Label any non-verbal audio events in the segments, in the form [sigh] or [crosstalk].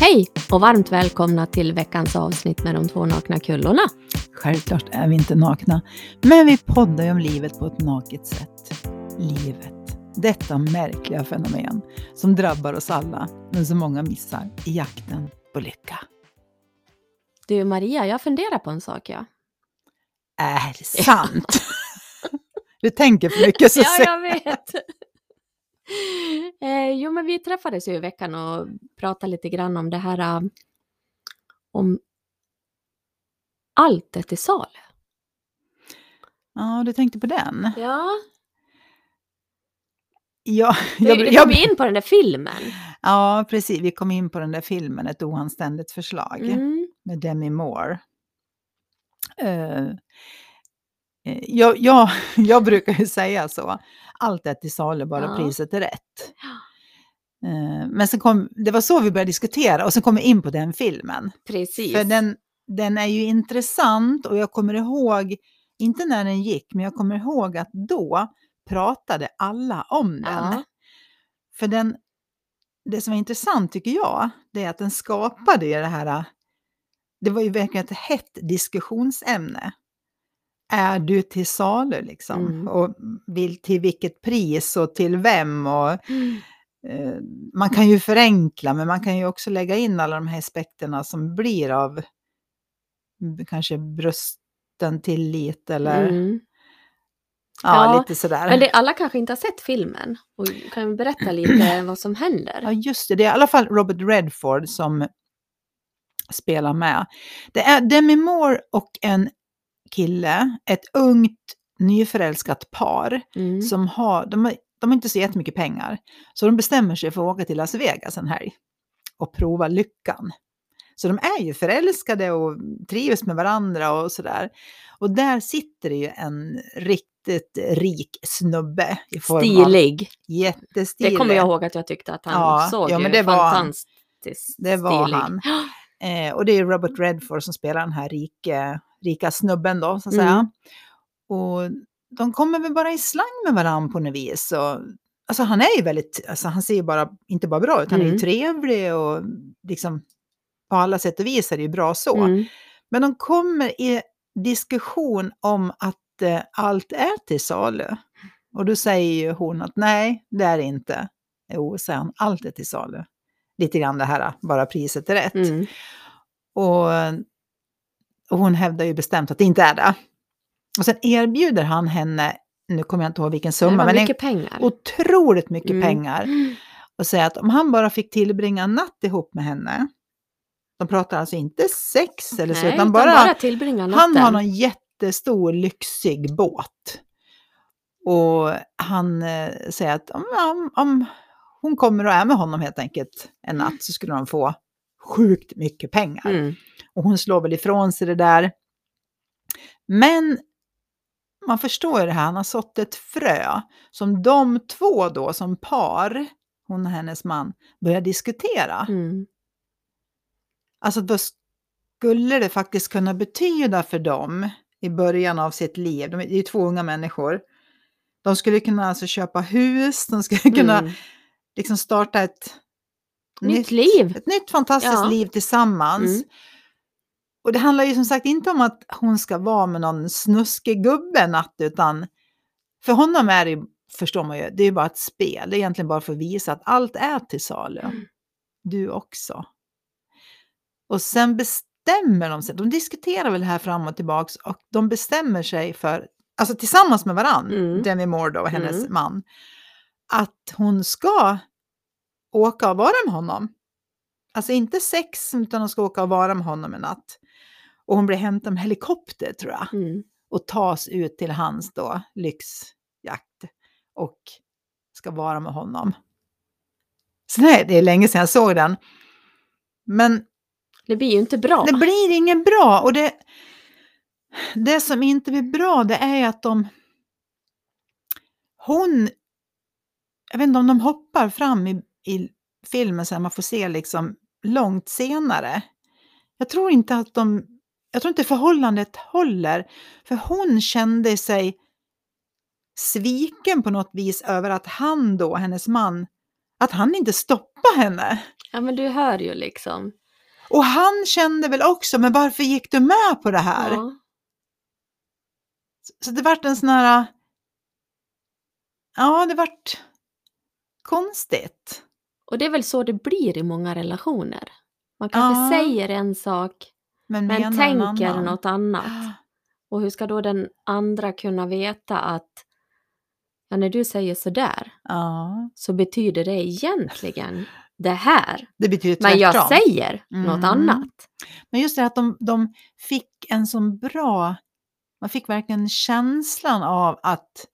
Hej och varmt välkomna till veckans avsnitt med de två nakna kullorna. Självklart är vi inte nakna, men vi poddar ju om livet på ett naket sätt. Livet, detta märkliga fenomen som drabbar oss alla, men som många missar i jakten på lycka. Du Maria, jag funderar på en sak ja. Är det sant? [laughs] du tänker för mycket så Ja, jag vet. [laughs] eh, jo, men vi träffades ju i veckan och pratade lite grann om det här eh, om allt är till salu. Ja, du tänkte på den? Ja, Ja, jag, vi kom in på den där filmen. ja, precis. Vi kom in på den där filmen, Ett oanständigt förslag. Mm. med Demi Moore. Eh, jag, jag, [laughs] jag brukar ju säga så, allt är till salu, bara Ja. priset är rätt. [gasps] Eh, men sen kom, det var så vi började diskutera och sen kom vi in på den filmen. Precis. För den, den är ju intressant och jag kommer ihåg, inte när den gick, men jag kommer ihåg att då pratade alla om den. Ja. För den, det som är intressant tycker jag, det är att den skapade det här, det var ju verkligen ett hett diskussionsämne. Är du till salu liksom? Mm. Och vill, till vilket pris och till vem? Och, Mm. eh, man kan ju förenkla, men man kan ju också lägga in alla de här aspekterna som blir av kanske brösten tillit eller Mm. ja, Ja, lite sådär. Men det, alla kanske inte har sett filmen och kan berätta lite [clears throat] vad som händer. Ja, just det. Det är i alla fall Robert Redford som spelar med. Det är Demi Moore och en kille, ett ungt nyförälskat par Mm. som har, de har, de har inte så jättemycket pengar. Så de bestämmer sig för att åka till Las Vegas en helg och prova lyckan. Så de är ju förälskade och trivs med varandra och sådär. Och där sitter det ju en riktigt rik snubbe. I form Av, Stilig. jättestilig. Det kommer jag ihåg att jag tyckte att han Ja, såg ja, men det var han. fantastiskt Det var stilig. han. [gasps] Eh, och det är Robert Redford som spelar den här rike, rika snubben då, så att Mm. säga. Och de kommer väl bara i slang med varandra på något vis. Och, alltså han är ju väldigt, alltså han ser ju bara, inte bara bra ut, han är ju Mm. trevlig och liksom på alla sätt och vis är det ju bra så. Mm. Men de kommer i diskussion om att eh, allt är till salu. Och då säger ju hon att nej, det är det inte. Jo, säger han, allt är till salu. Lite grann det här, bara priset är rätt. Mm. Och, och hon hävdar ju bestämt att det inte är det. Och sen erbjuder han henne, nu kommer jag inte ihåg vilken summa, men en mycket pengar. otroligt mycket Mm. pengar. Och säger att om han bara fick tillbringa en natt ihop med henne, de pratar alltså inte sex eller så, Nej, utan bara, bara han har någon jättestor lyxig båt. Och han eh, säger att om, om, om hon kommer och är med honom helt enkelt en natt så skulle de få sjukt mycket pengar. Mm. Och hon slår väl ifrån sig det där. Men man förstår ju det här, han har sått ett frö som de två då som par, hon och hennes man, börjar diskutera. Mm. Alltså vad skulle det faktiskt kunna betyda för dem i början av sitt liv? De är ju två unga människor. De skulle kunna alltså köpa hus, de skulle kunna Mm. liksom starta ett Nytt liv. Ett nytt fantastiskt Ja. liv tillsammans. Mm. Och det handlar ju som sagt inte om att hon ska vara med någon snuskig gubbe natt, utan för honom är det ju, förstår man ju, det är ju bara ett spel. Det är egentligen bara för att visa att allt är till salu. Mm. Du också. Och sen bestämmer de sig, de diskuterar väl det här fram och tillbaks och de bestämmer sig för, alltså tillsammans med varann, Mm. Demi Moore då och hennes Mm. man, att hon ska åka och vara med honom. Alltså inte sex, utan hon ska åka och vara med honom en natt. Och hon blir hämtad med helikopter tror jag Mm. och tas ut till hans då lyxjakt och ska vara med honom. Så nej, det är länge sedan jag såg den. Men Det blir ju inte bra. det blir inget bra. Och det, det som inte blir bra det är att de... Hon... Jag vet inte om de hoppar fram i, i filmen så man får se liksom långt senare. Jag tror inte att de... Jag tror inte förhållandet håller. För hon kände sig sviken på något vis över att han då, hennes man, att han inte stoppade henne. Ja, men du hör ju liksom. Och han kände väl också, men varför gick du med på det här? Ja. Så det vart en sån här... Ja, det vart konstigt. Och det är väl så det blir i många relationer. Man kanske Ja. säger en sak, Men, men tänker annan. något annat. [gasps] Och hur ska då den andra kunna veta att ja, när du säger sådär Ja, så betyder det egentligen det här. det betyder tvärtom. Men jag säger Mm. något annat. Men just det att de, de fick en sån bra... Man fick verkligen känslan av att...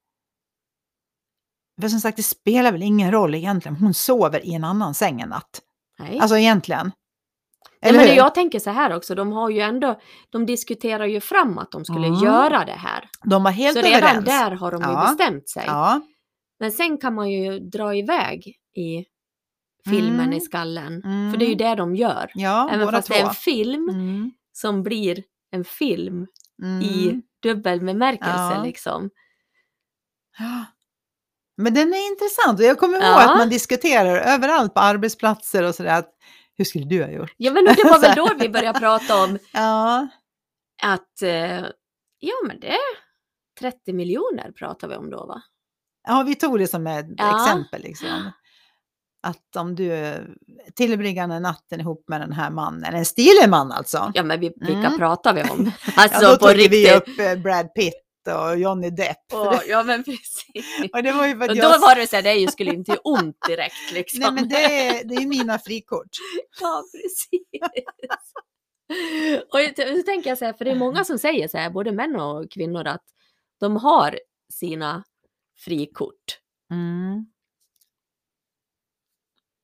För som sagt, det spelar väl ingen roll egentligen. Hon sover i en annan säng en natt. Nej. Alltså egentligen. Ja, Eller men hur? jag tänker så här också, de har ju ändå, de diskuterar ju fram att de skulle Ja. göra det här. De var helt så redan överens. där har de ju Ja. bestämt sig. Ja, Men sen kan man ju dra iväg i filmen Mm. i skallen. Mm. För det är ju det de gör. ja Även fast två. det är en film Mm. som blir en film Mm. i dubbel bemärkelse liksom. Men den är intressant och jag kommer ihåg att man diskuterar överallt på arbetsplatser och sådär. att, Hur skulle du ha gjort? Ja men det var väl [laughs] då vi började prata om [laughs] Ja, att, eh, ja men det 30 miljoner pratar vi om då va? ja vi tog det som ett Ja. exempel. Liksom. Att om du tillbringar den natten ihop med den här mannen, en stilig man alltså. Ja men vi, vilka Mm. pratar vi om? [laughs] Ja, Alltså då på tog vi riktigt. upp eh, Brad Pitt och Johnny Depp. Åh, ja men precis. [laughs] Och det var ju Och då jag... var det så här, det skulle inte göra ont direkt liksom. Nej men det är, det är mina frikort. [laughs] Ja, precis. och så tänker jag så här, för det är många som säger så här, både män och kvinnor, att de har sina frikort. Mm.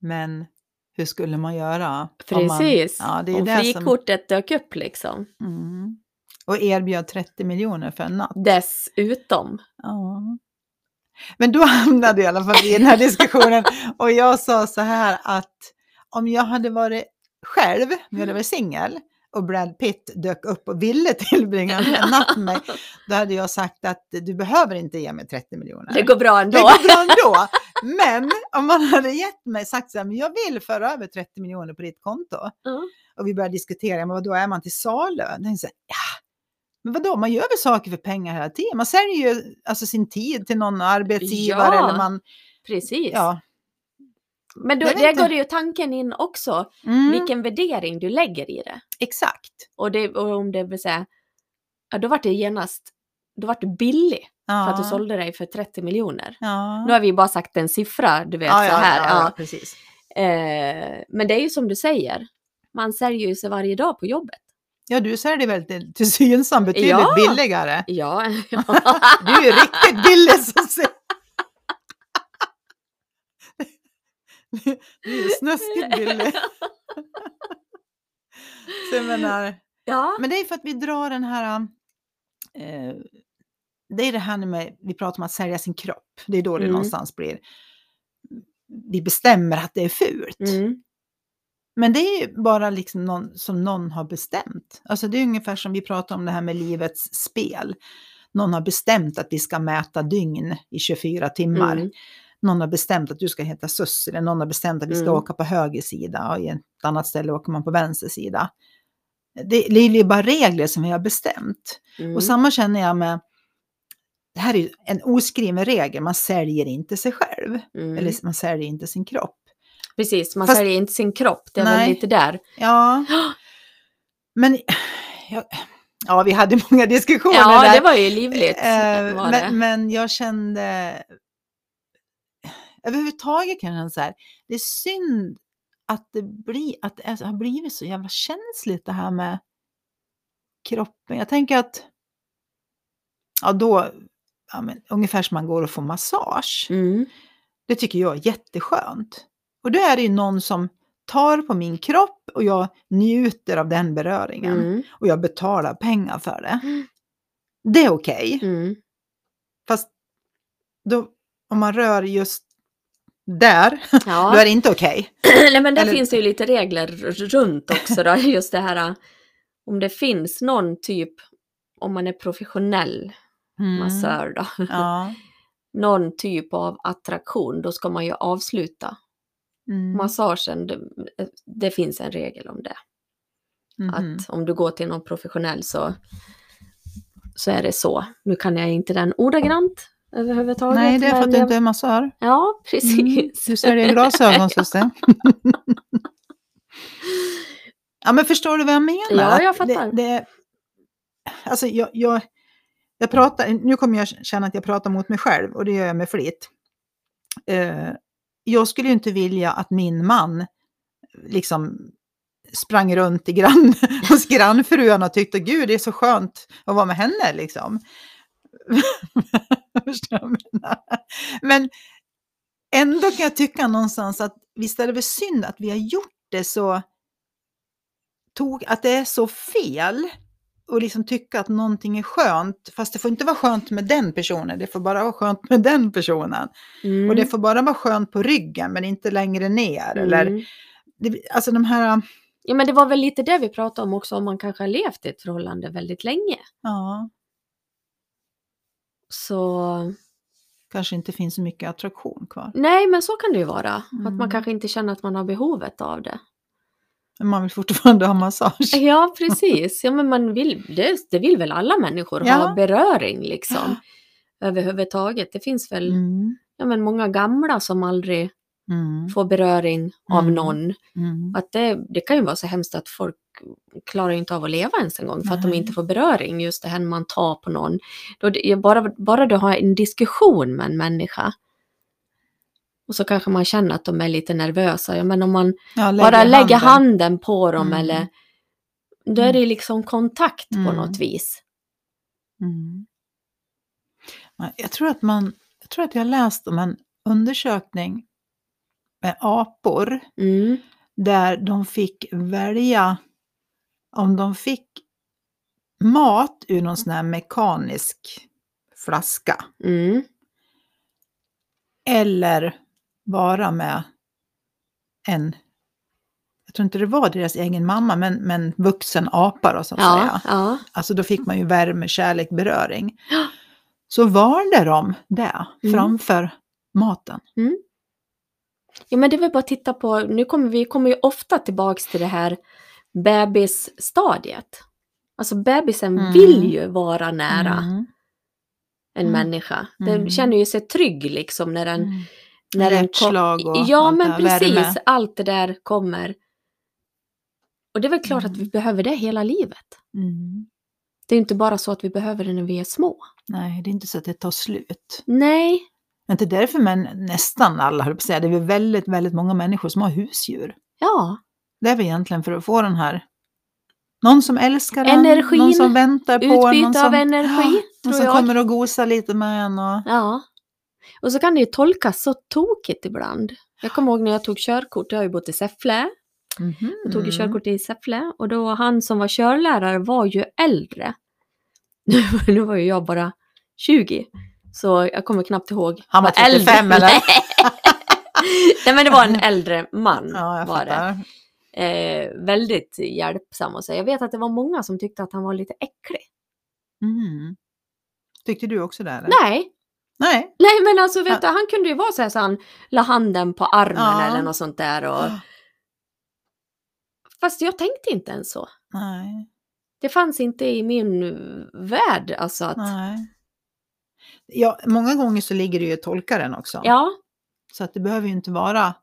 Men hur skulle man göra? om man- Precis. ja, det är Om det som, frikortet dök upp liksom. mm. Och erbjöd 30 miljoner för en natt. Dessutom. Ja. Men då [laughs] hamnade jag i alla fall i den här diskussionen och jag sa så här att om jag hade varit själv, om jag hade varit singel och Brad Pitt dök upp och ville tillbringa en natt med mig, [laughs] då hade jag sagt att du behöver inte ge mig 30 miljoner. Det går bra ändå. Det går bra ändå. Men om man hade gett mig sagt så här, men jag vill föra över 30 miljoner på ditt konto. Ja. Och vi började diskutera, men vadå, är man till salu? Tänkte så här, ja, men vadå, man gör väl saker för pengar hela tiden. Man säljer ju alltså sin tid till någon arbetsgivare Ja. eller man, Precis. ja. Men då, där inte. går det ju tanken in också, Mm, vilken värdering du lägger i det. Exakt. Och, det, och om det vill säga, ja, då vart det genast, då vart du billig Ja. för att du sålde dig för 30 miljoner. Ja. Nu har vi bara sagt en siffra, du vet ja, så här. Ja, precis. Eh, men det är ju som du säger, man säljer ju sig varje dag på jobbet. Ja, du säljer väl till, Synsam betydligt Ja. billigare. Ja, [laughs] Du är ju riktigt billig som. Du är snuskigt billig. Så jag menar, ja. men det är för att vi drar den här... Eh, det är det här med, vi pratar om att sälja sin kropp. Det är då det Mm. någonstans blir... Vi bestämmer att det är fult. Mm. Men det är ju bara liksom någon, som någon har bestämt. Alltså det är ungefär som vi pratar om det här med livets spel. Någon har bestämt att vi ska mäta dygn i 24 timmar. Mm. Någon har bestämt att du ska heta Sus, eller någon har bestämt att vi ska Mm. åka på höger sida och i ett annat ställe åker man på vänster sida. Det, det är ju bara regler som vi har bestämt. Mm. Och samma känner jag med, det här är ju en oskriven regel, man säljer inte sig själv. Mm. Eller man säljer inte sin kropp. Precis, man Fast- säljer inte sin kropp, det är Nej. väl lite där. Ja, [gasps] men ja, ja, vi hade många diskussioner Ja, där. det var ju livligt. Eh, var men, men jag kände överhuvudtaget kan jag känna så här, det är synd att det, blir, att det har blivit så jävla känsligt det här med kroppen. Jag tänker att, ja då, ja, men, ungefär som man går och får massage. Mm. Det tycker jag är jätteskönt. Och då är det ju någon som tar på min kropp och jag njuter av den beröringen. Mm. Och jag betalar pengar för det. Mm. Det är okej. Mm. Fast då, om man rör just där, [laughs] då Ja. är det inte okej. [clears throat] Nej, men där Eller- finns det ju lite regler runt också då, [laughs] just det här om det finns någon typ, om man är professionell massör då, Mm. Ja. [laughs] någon typ av attraktion, då ska man ju avsluta Mm. Massagen, det, det finns en regel om det. Mhm. Att om du går till någon professionell så, så är det så. Nu kan jag inte den ordagrant överhuvudtaget. Nej, det är för att du inte är massör. Ja, Mm. precis. Du säljer glasögon, syster. [laughs] ja, men förstår du vad jag menar? Ja, jag Att fattar. Det, det, alltså, jag, jag, jag pratar, nu kommer jag känna att jag pratar mot mig själv och det gör jag med flit. Eh, jag skulle ju inte vilja att min man liksom sprang runt i grann, [laughs] hos grannfruarna och tyckte gud det är så skönt att vara med henne liksom. [laughs] Men ändå kan jag tycka någonstans att visst är det väl synd att vi har gjort det så tog, att det är så fel och liksom tycka att någonting är skönt, fast det får inte vara skönt med den personen, det får bara vara skönt med den personen. Mm. Och det får bara vara skönt på ryggen, men inte längre ner. Eller, Mm. det, alltså de här, Ja, men det var väl lite det vi pratade om också, om man kanske har levt i ett förhållande väldigt länge. ja, Så kanske inte finns så mycket attraktion kvar. nej, men så kan det ju vara. Att man Mm. kanske inte känner att man har behovet av det. Men man vill fortfarande ha massage. Ja, precis. Ja, men man vill, det, det vill väl alla människor Ja. ha beröring liksom. Överhuvudtaget. Det finns väl Mm, ja, men många gamla som aldrig mm, får beröring av Mm. någon. mm. Att det, det kan ju vara så hemskt att folk klarar inte av att leva ens en gång för att de inte får beröring. Just det här när man tar på någon. Då det, bara, bara du har en diskussion med en människa och så kanske man känner att de är lite nervösa. Ja, men om man Ja, bara lägger handen på dem Mm. eller då är det liksom kontakt på Mm. något vis. Mm. Ja, Jag tror att man, jag tror att jag läst om en undersökning med apor Mm. där de fick välja om de fick mat ur någon sån här mekanisk flaska Mm. eller vara med en, jag tror inte det var deras egen mamma, men, men vuxen apa då så att Ja, säga. ja. Alltså då fick man ju värme, kärlek, beröring. Så valde de det Mm. framför maten. ja, men det är väl bara att titta på, nu kommer vi kommer ju ofta tillbaks till det här bebisstadiet. Alltså bebisen Mm. vill ju vara nära Mm. en Mm. människa. Den Mm. känner ju sig trygg liksom när den... Mm. När den Hjärtslag och Ja, men precis. värme. Allt det där kommer. Och det är väl klart att vi Mm. behöver det hela livet. Mm. Det är inte bara så att vi behöver det när vi är små. Nej, det är inte så att det tar slut. Nej, Men inte därför, men nästan alla, höll säga. Det är väl väldigt, väldigt många människor som har husdjur. ja, Det är väl egentligen för att få den här, någon som älskar en, Energin, någon som väntar på en, någon utbyte som, av energi, någon tror som jag. kommer och gosar lite med en. Och, Ja. Och så kan det ju tolkas så tokigt ibland. Jag kommer ihåg när jag tog körkort, jag har ju bott i Säffle. Mhm. Jag tog ju körkort i Säffle och då han som var körlärare var ju äldre. [laughs] nu var ju jag bara 20. Så jag kommer knappt ihåg. Han var vad äldre- 35 eller? [laughs] Nej men det var en [laughs] äldre man Ja, var det. Eh, väldigt hjälpsam och så. Jag vet att det var många som tyckte att han var lite äcklig. Mm. Tyckte du också det? Eller? Nej, Nej. nej men alltså vet du, han kunde ju vara så här så han la handen på armen Ja. eller något sånt där. Och... Fast jag tänkte inte ens så. Nej. Det fanns inte i min värld alltså att, Nej. Ja, många gånger så ligger det ju i tolkaren också. ja, Så att det behöver ju inte vara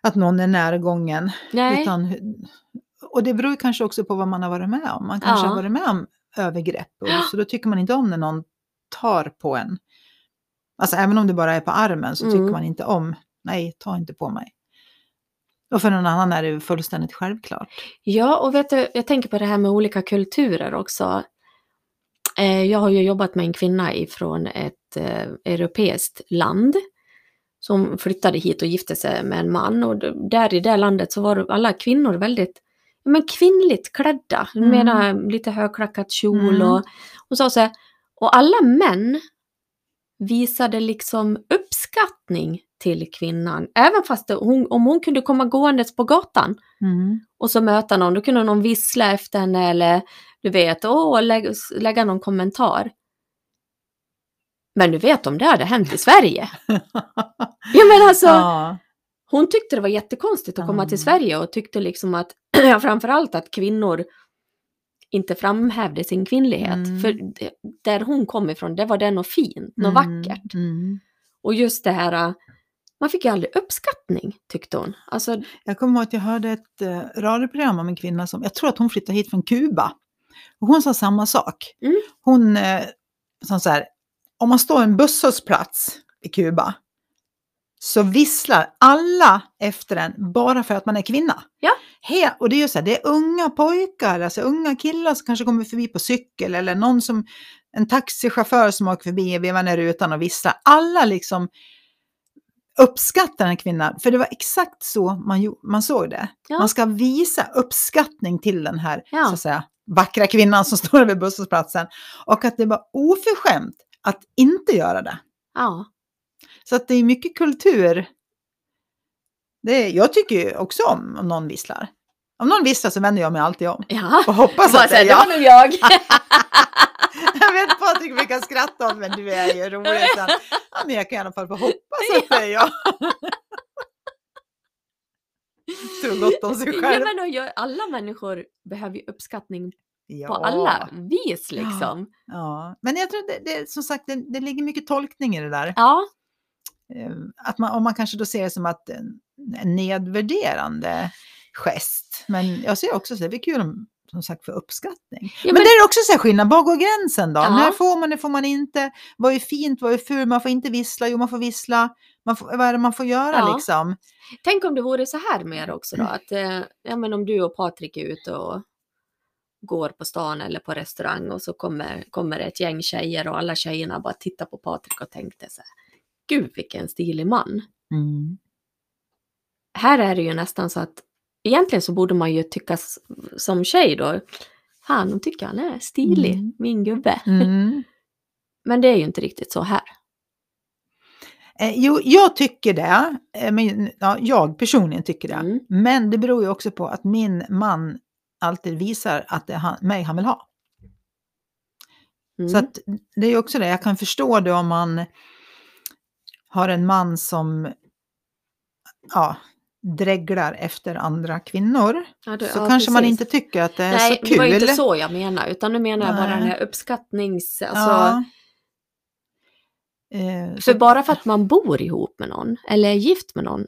att någon är närgången. nej, Utan, och det beror kanske också på vad man har varit med om. Man kanske Ja. har varit med om övergrepp. Och. Så då tycker man inte om när någon tar på en. Alltså även om det bara är på armen så Mm. tycker man inte om, nej, ta inte på mig. Och för någon annan är det fullständigt självklart. Ja, och vet du, jag tänker på det här med olika kulturer också. Eh, jag har ju jobbat med en kvinna ifrån ett eh, europeiskt land som flyttade hit och gifte sig med en man och där i det landet så var alla kvinnor väldigt men kvinnligt klädda, Mm. med lite högklackat kjol Mm. och, och så, så här. Och alla män visade liksom uppskattning till kvinnan, även fast hon, om hon kunde komma gåendes på gatan Mm. och så möta någon, då kunde någon vissla efter henne eller du vet, åh, lägga, lägga någon kommentar. Men du vet om det hade hänt i Sverige. [laughs] Ja men alltså, ja. hon tyckte det var jättekonstigt att komma Mm. till Sverige och tyckte liksom att, [clears throat] framförallt att kvinnor inte framhävde sin kvinnlighet. Mm. För där hon kom ifrån, det var det något fint, något Mm, vackert. Mm. Och just det här, äh, man fick ju aldrig uppskattning, tyckte hon. Alltså, Jag kommer ihåg att jag hörde ett eh, radioprogram om en kvinna som, jag tror att hon flyttade hit från Kuba. Och hon sa samma sak. Mm. Hon eh, sa så här, om man står en busshållplats i Kuba så visslar alla efter en bara för att man är kvinna. Ja. He, och det är ju så här, det är unga pojkar, alltså unga killar som kanske kommer förbi på cykel eller någon som, en taxichaufför som åker förbi och vevar ner rutan och visslar. Alla liksom uppskattar en kvinna, för det var exakt så man, man såg det. Ja. Man ska visa uppskattning till den här Ja. så att säga, vackra kvinnan som [laughs] står vid busshållplatsen. Och att det var oförskämt att inte göra det. ja. Så att det är mycket kultur. Det är, jag tycker ju också om om någon visslar. Om någon visslar så vänder jag mig alltid om. Ja. Och hoppas Bara att det är det var jag. nog jag. [laughs] Jag vet Patrik brukar skratta om men du är ju rolig. sen. Ja, men jag kan i alla fall få hoppas att det är jag. [laughs] Tror gott om sig Ja, själv. men och jag, alla människor behöver ju uppskattning Ja. på alla vis liksom. Ja, men jag tror det, det som sagt, det, det ligger mycket tolkning i det där. Ja, Att man, om man kanske då ser det som att en, en nedvärderande gest. Men jag ser också så det är kul om, som sagt, för uppskattning. ja men, men, det är också så här skillnad, var går gränsen då? Ja. När får man det, får man inte? Vad är fint, vad är fult? Man får inte vissla, jo man får vissla. Man får, vad är det man får göra Ja. liksom? tänk om det vore så här mer också då. Att, eh, ja, men om du och Patrik är ute och går på stan eller på restaurang och så kommer, kommer ett gäng tjejer och alla tjejerna bara tittar på Patrik och tänkte så här. Gud vilken stilig man. Mm. Här är det ju nästan så att egentligen så borde man ju tycka som tjej då. Fan, de tycker han är stilig, Mm. min gubbe. Mm. [laughs] Men det är ju inte riktigt så här. Eh, jo, jag tycker det. Eh, men, ja, jag personligen tycker det. Mm. Men det beror ju också på att min man alltid visar att det är han, mig han vill ha. Mm. Så att det är ju också det, jag kan förstå det om man har en man som ja, dreglar efter andra kvinnor. Ja, det- så ja, kanske man precis. inte tycker att det är Nej, så kul. det var inte så jag menar, utan nu menar jag bara Nej. den här uppskattnings... Alltså. Eh, så För bara för att man bor ihop med någon, eller är gift med någon,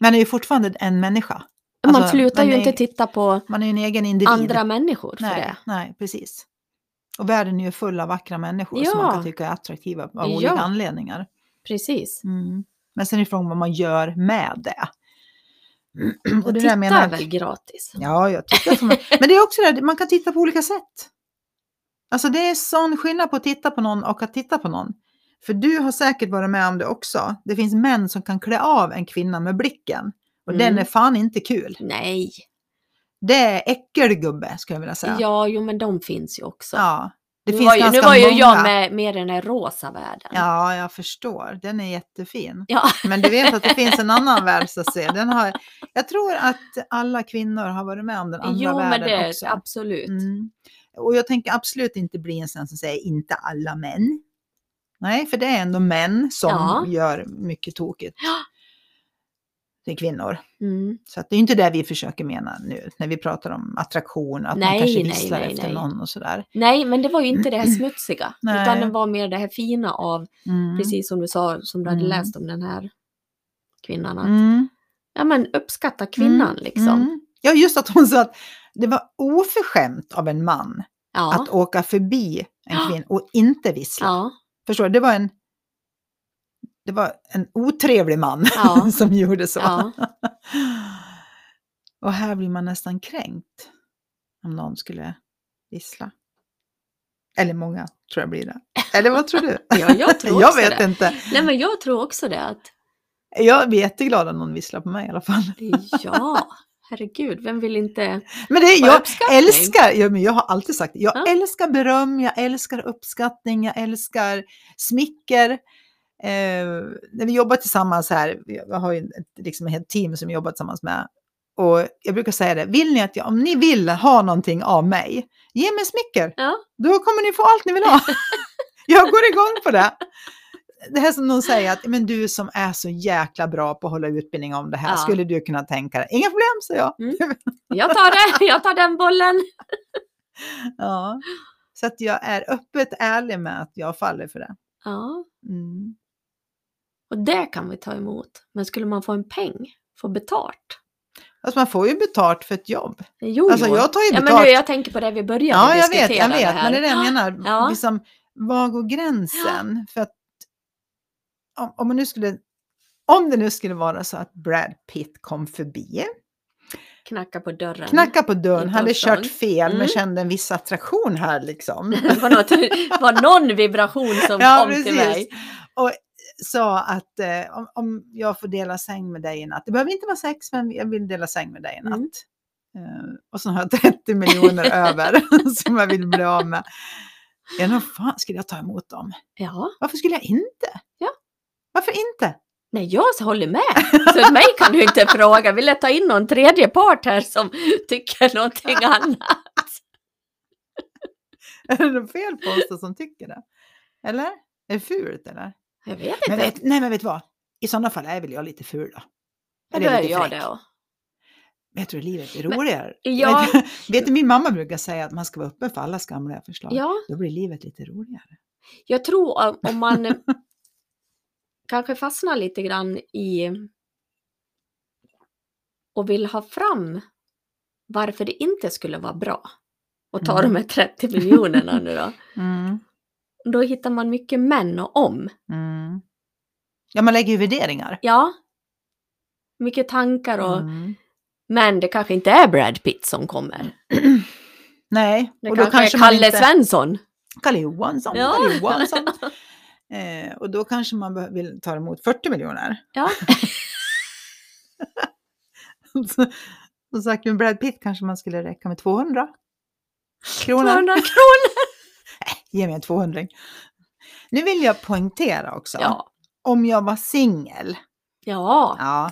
man är ju fortfarande en människa. man Alltså, slutar man ju är- inte titta på Man andra människor för nej, det. nej, precis. Och världen är ju full av vackra människor som Ja. man kan tycka är attraktiva av Ja. olika anledningar. Precis. Mm. Men sen är frågan vad man gör med det. [clears throat] Och Och det titta menar är väl gratis? Ja, jag tycker som, [laughs] Men det är också det, man kan titta på olika sätt. Alltså det är sån skillnad på att titta på någon och att titta på någon. För du har säkert varit med om det också. Det finns män som kan klä av en kvinna med blicken. Och Mm. den är fan inte kul. Nej. Det är äckelgubbe skulle jag vilja säga. Ja, jo men de finns ju också. Ja, det nu, finns var ju, nu var ju många. jag med, med den här rosa världen. Ja, jag förstår. Den är jättefin. Ja. [laughs] Men du vet att det finns en annan värld så att säga. Den har, jag tror att alla kvinnor har varit med om den andra jo, men världen det också. absolut. Mm. Och jag tänker absolut inte bli en sån som säger inte alla män. Nej, för det är ändå män som Ja. gör mycket tokigt. Till kvinnor. Mm. Så att det är inte det vi försöker mena nu när vi pratar om attraktion, att man Nej, kanske nej, visslar efter nej. någon och sådär. Nej, men det var ju inte det här [clears throat] smutsiga. Nej. Utan det var mer det här fina av, Mm. precis som du sa, som du hade Mm. läst om den här kvinnan. Att, Mm. Ja, men uppskatta kvinnan Mm. liksom. Mm. Ja, just att hon sa att det var oförskämt av en man Ja. att åka förbi en kvinna och inte vissla. ja. Förstår du? Det var en, det var en otrevlig man Ja. [laughs] som gjorde så. Ja. [laughs] och här blir man nästan kränkt om någon skulle vissla. Eller många tror jag blir det. Eller vad tror du? [laughs] Ja, jag tror jag också vet det. inte. Nej, men jag tror också det. Att, Jag blir jätteglad om någon visslar på mig i alla fall. ja, herregud, vem vill inte Men det jag uppskattning? älskar, ja, men jag har alltid sagt det, jag Ja. älskar beröm, jag älskar uppskattning, jag älskar smicker. Eh, när vi jobbar tillsammans här, jag har ju ett, liksom ett helt team som jobbar tillsammans med. Och jag brukar säga det, vill ni att jag, om ni vill ha någonting av mig, ge mig smicker. Ja. Då kommer ni få allt ni vill ha. [laughs] jag går igång på det. det här som någon säger att men du som är så jäkla bra på att hålla utbildning om det här, Ja. skulle du kunna tänka dig? Inga problem, sa jag. Mm. [laughs] Jag tar det, jag tar den bollen. Ja. Så att jag är öppet ärlig med att jag faller för det. Ja, Mm. Och det kan vi ta emot. Men skulle man få en peng, få betalt? Alltså man får ju betalt för ett jobb. Jo, Alltså jag tar ju ja, men betalt. nu, jag tänker på det vi började ja, jag vet, jag vet, men det är det jag menar. Ja. Liksom, var går gränsen? För att om, om, man nu skulle, om det nu skulle vara så att Brad Pitt kom förbi, Knacka på dörren. knackade på dörren, hade kört fel men Mm. kände en viss attraktion här liksom. [laughs] Det var, något, var någon vibration som [laughs] Ja, kom till precis. mig. Och sa att eh, om, om jag får dela säng med dig i natt, det behöver inte vara sex men jag vill dela säng med dig i natt. Mm. Eh, och så har jag 30 miljoner [laughs] över [laughs] som jag vill bli av med. Ja, fan skulle jag ta emot dem? Ja, Varför skulle jag inte? Ja. Varför inte? nej jag håller med. Så mig kan du inte [laughs] fråga. Vill jag ta in någon tredje part här som tycker någonting annat? Är det något fel på oss som tycker det? Eller? Är det fult eller? Jag vet Men inte. vet, nej men vet du vad? I sådana fall är väl jag lite ful då. Ja, då är jag det. och- Vet du, livet är Men- roligare. Ja. Vet, [laughs] vet du, min mamma brukar säga att man ska vara öppen för alla skamliga förslag. Ja, Då blir livet lite roligare. jag tror om- om man [laughs] kanske fastnar lite grann i och vill ha fram varför det inte skulle vara bra och ta Mm. de här 30 miljonerna nu då. [laughs] Mm. Då hittar man mycket men och om. Mm. Ja, man lägger ju värderingar. Ja. Mycket tankar och Mm. men det kanske inte är Brad Pitt som kommer. [clears throat] Nej, Det och då kanske, kanske är Kalle inte... Svensson. Kalle Johansson. Ja. Kalle Johansson. [laughs] Eh, och då kanske man vill ta emot 40 miljoner. Ja. [laughs] Som sagt, med Brad Pitt kanske man skulle räcka med 200 kronor. 200 kronor. Ge mig en 200. Nu vill jag poängtera också. Ja. Om jag var singel. ja, Ja,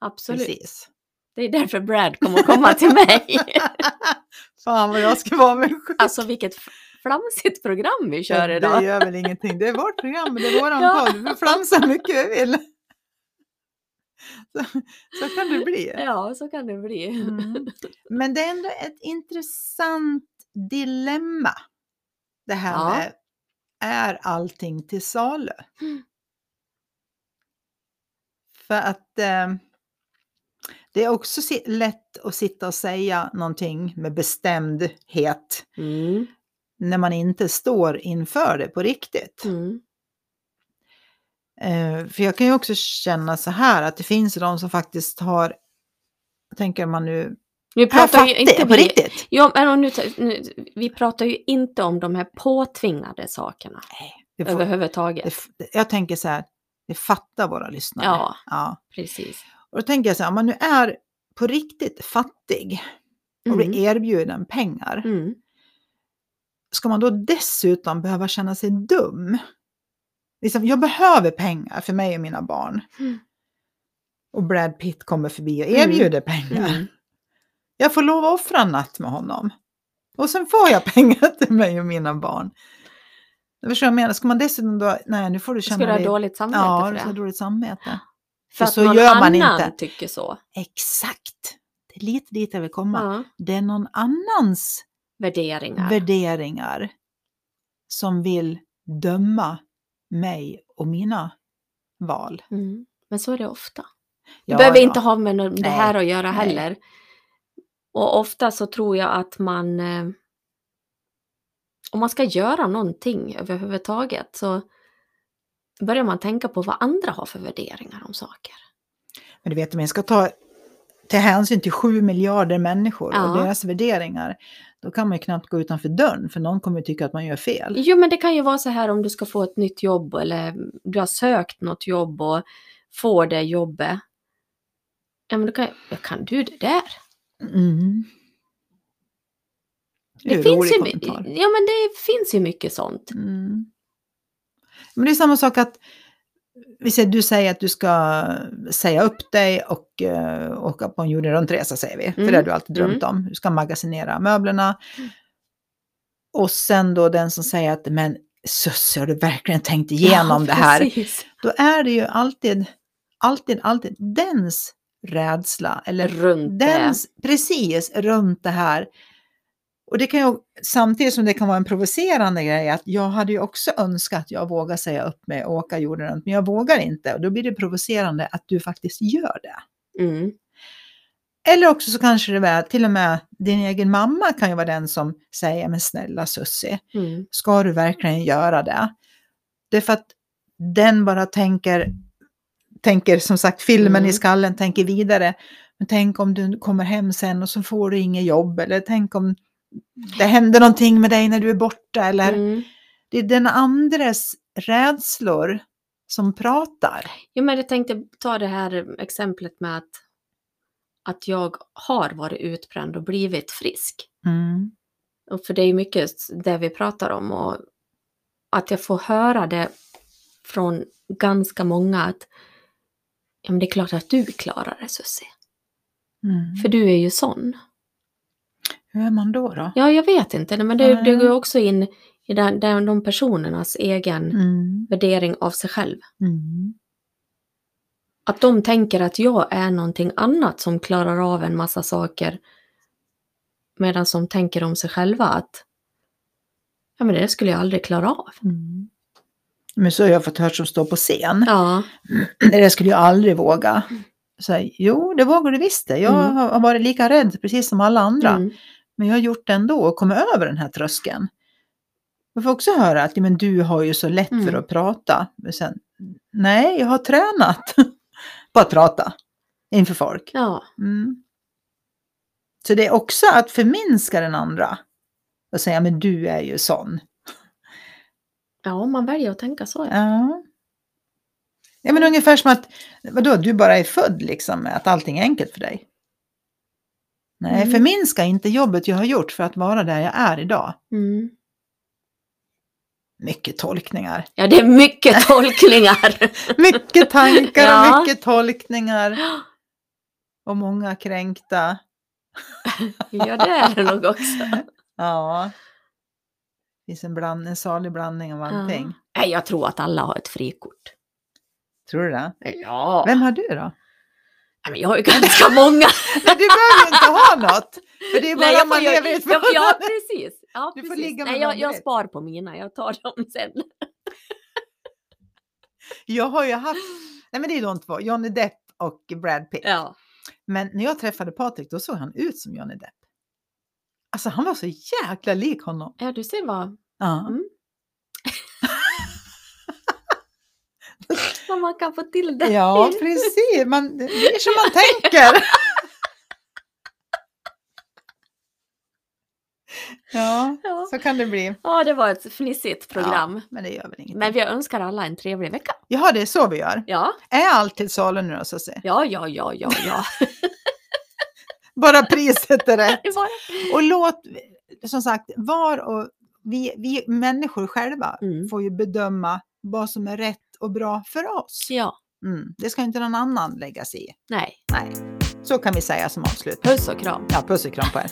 absolut. precis. Det är därför Brad kommer komma till mig. [laughs] Fan vad jag ska vara med själv. Alltså vilket flamsigt program vi kör Det idag. gör väl ingenting. Det är vårt program, det är våran Ja. podd. Vi får flamsa hur mycket vi vill. Så, så kan det bli. Ja, så kan det bli. Mm. [laughs] Men det är ändå ett intressant dilemma. Det här Ja. med, är allting till salu? Mm. För att eh, det är också lätt att sitta och säga någonting med bestämdhet Mm. när man inte står inför det på riktigt. Mm. Eh, för jag kan ju också känna så här att det finns de som faktiskt har, tänker man nu, Vi pratar ju inte på vi, riktigt. ja, men nu, nu, vi pratar ju inte om de här påtvingade sakerna Det får, överhuvudtaget. det, jag tänker så här, det fattar våra lyssnare. Ja. ja. Precis. Och då tänker jag så här, om man nu är på riktigt fattig och Mm. blir erbjuden pengar, Mm. ska man då dessutom behöva känna sig dum? Liksom, jag behöver pengar för mig och mina barn. Mm. Och Brad Pitt kommer förbi och Mm. erbjuder pengar. Jag får lov att offra en natt med honom. Och sen får jag [laughs] pengar till mig och mina barn. Du förstår vad jag menar? Ska man dessutom då, nej nu får du Ska känna du ha dig... dåligt samvete Ja, för du ska ha det? dåligt samvete. För att så någon gör man annan inte. tycker så. Exakt! Det är lite dit jag vill komma. Ja. Det är någon annans Värderingar. värderingar som vill döma mig och mina val. Mm. Men så är det ofta. Det Ja, behöver ja. inte ha med det här att göra nej. heller. Och ofta så tror jag att man... Eh, om man ska göra någonting överhuvudtaget så börjar man tänka på vad andra har för värderingar om saker. Men du vet, om jag ska ta till hänsyn till sju miljarder människor Ja. och deras värderingar, då kan man ju knappt gå utanför dörren, för någon kommer ju tycka att man gör fel. Jo, men det kan ju vara så här om du ska få ett nytt jobb eller du har sökt något jobb och får det jobbet. Ja, men då kan, kan du det där? Mm. Det, Det finns ju, kommentar. ja, men det finns ju mycket sånt. Mm. Men det är samma sak att vi säger, du säger att du ska säga upp dig och uh, åka på en jorden runt-resa, säger vi. För Mm. det har du alltid drömt om. Du ska magasinera möblerna. Mm. Och sen då den som säger att men Sussie, har du verkligen tänkt igenom det här? Då är det ju alltid, alltid, alltid dens rädsla eller Runt dens, precis, runt det här. Och det kan ju, samtidigt som det kan vara en provocerande grej, att jag hade ju också önskat att jag vågar säga upp mig och åka jorden runt, men jag vågar inte. Och då blir det provocerande att du faktiskt gör det. det. Mm. Eller också så kanske det är till och med din egen mamma kan ju vara den som säger, men snälla Sussie, Mm. ska du verkligen göra det? Det är för att den bara tänker, tänker som sagt filmen Mm. i skallen, tänker vidare. Men tänk om du kommer hem sen och så får du inget jobb eller tänk om det händer någonting med dig när du är borta eller Mm. det är den andres rädslor som pratar. Jo, men jag tänkte ta det här exemplet med att, att jag har varit utbränd och blivit frisk. Mm. Och för det är mycket det vi pratar om och att jag får höra det från ganska många att ja, men det är klart att du klarar det Susie. Mm. För du är ju sån. Hur är man då? då? Ja, jag vet inte, men det, det går också in i den, den, de personernas egen Mm. värdering av sig själv. Mm. Att de tänker att jag är någonting annat som klarar av en massa saker. Medan de tänker om sig själva att ja men det skulle jag aldrig klara av. Mm. Men så har jag fått höra som står på scen. Ja, Det skulle jag aldrig våga. Så, här, jo, det vågar du visst det. Jag Mm. har varit lika rädd precis som alla andra. mm, Men jag har gjort det ändå och kommit över den här tröskeln. Jag får också höra att men du har ju så lätt för Mm. att prata. Men sen, nej, jag har tränat [laughs] på att prata inför folk. ja, Mm. Så det är också att förminska den andra. Och säga, men du är ju sån. Ja, man väljer att tänka så. Ja. Ja. Ja men ungefär som att, vadå, du bara är född liksom att allting är enkelt för dig. Nej, Mm. förminska inte jobbet jag har gjort för att vara där jag är idag. Mm. Mycket tolkningar. ja, det är mycket [laughs] tolkningar. Mycket tankar [laughs] Ja. och mycket tolkningar. Och många kränkta. ja, det är det nog också. [laughs] Ja. Finns en, bland, en salig blandning av allting. Ja. Jag tror att alla har ett frikort. Tror du det? Ja. Vem har du då? Men jag har ju [laughs] ganska många. Nej, du behöver inte ha något. För det är bara Nej, man får lever i ett ja, ja, förhållande. precis. Ja, Du får precis. ligga med Nej, jag, jag spar på mina, jag tar dem [laughs] sen. Jag har ju haft, nej men det är de två, Johnny Depp och Brad Pitt. Ja. Men när jag träffade Patrik då såg han ut som Johnny Depp. Alltså han var så jäkla lik honom. ja, du ser vad, Ja. Mm. [laughs] vad man kan få till det. Ja, precis. Man, det är som man tänker. [laughs] Ja, Ja. så kan det bli. ja, det var ett fnissigt program. Ja, men det gör väl inget. Men vi önskar alla en trevlig vecka. Jaha, det är så vi gör. Ja, Är allt till salu nu då, så att säga? ja, ja, ja, ja, ja. [laughs] Bara priset är rätt. [laughs] Och låt, som sagt, var och vi, vi människor själva Mm. får ju bedöma vad som är rätt och bra för oss. Ja, Mm. Det ska inte någon annan lägga sig i. nej. Nej, så kan vi säga som avslut. Puss och kram. Ja, puss och kram på er.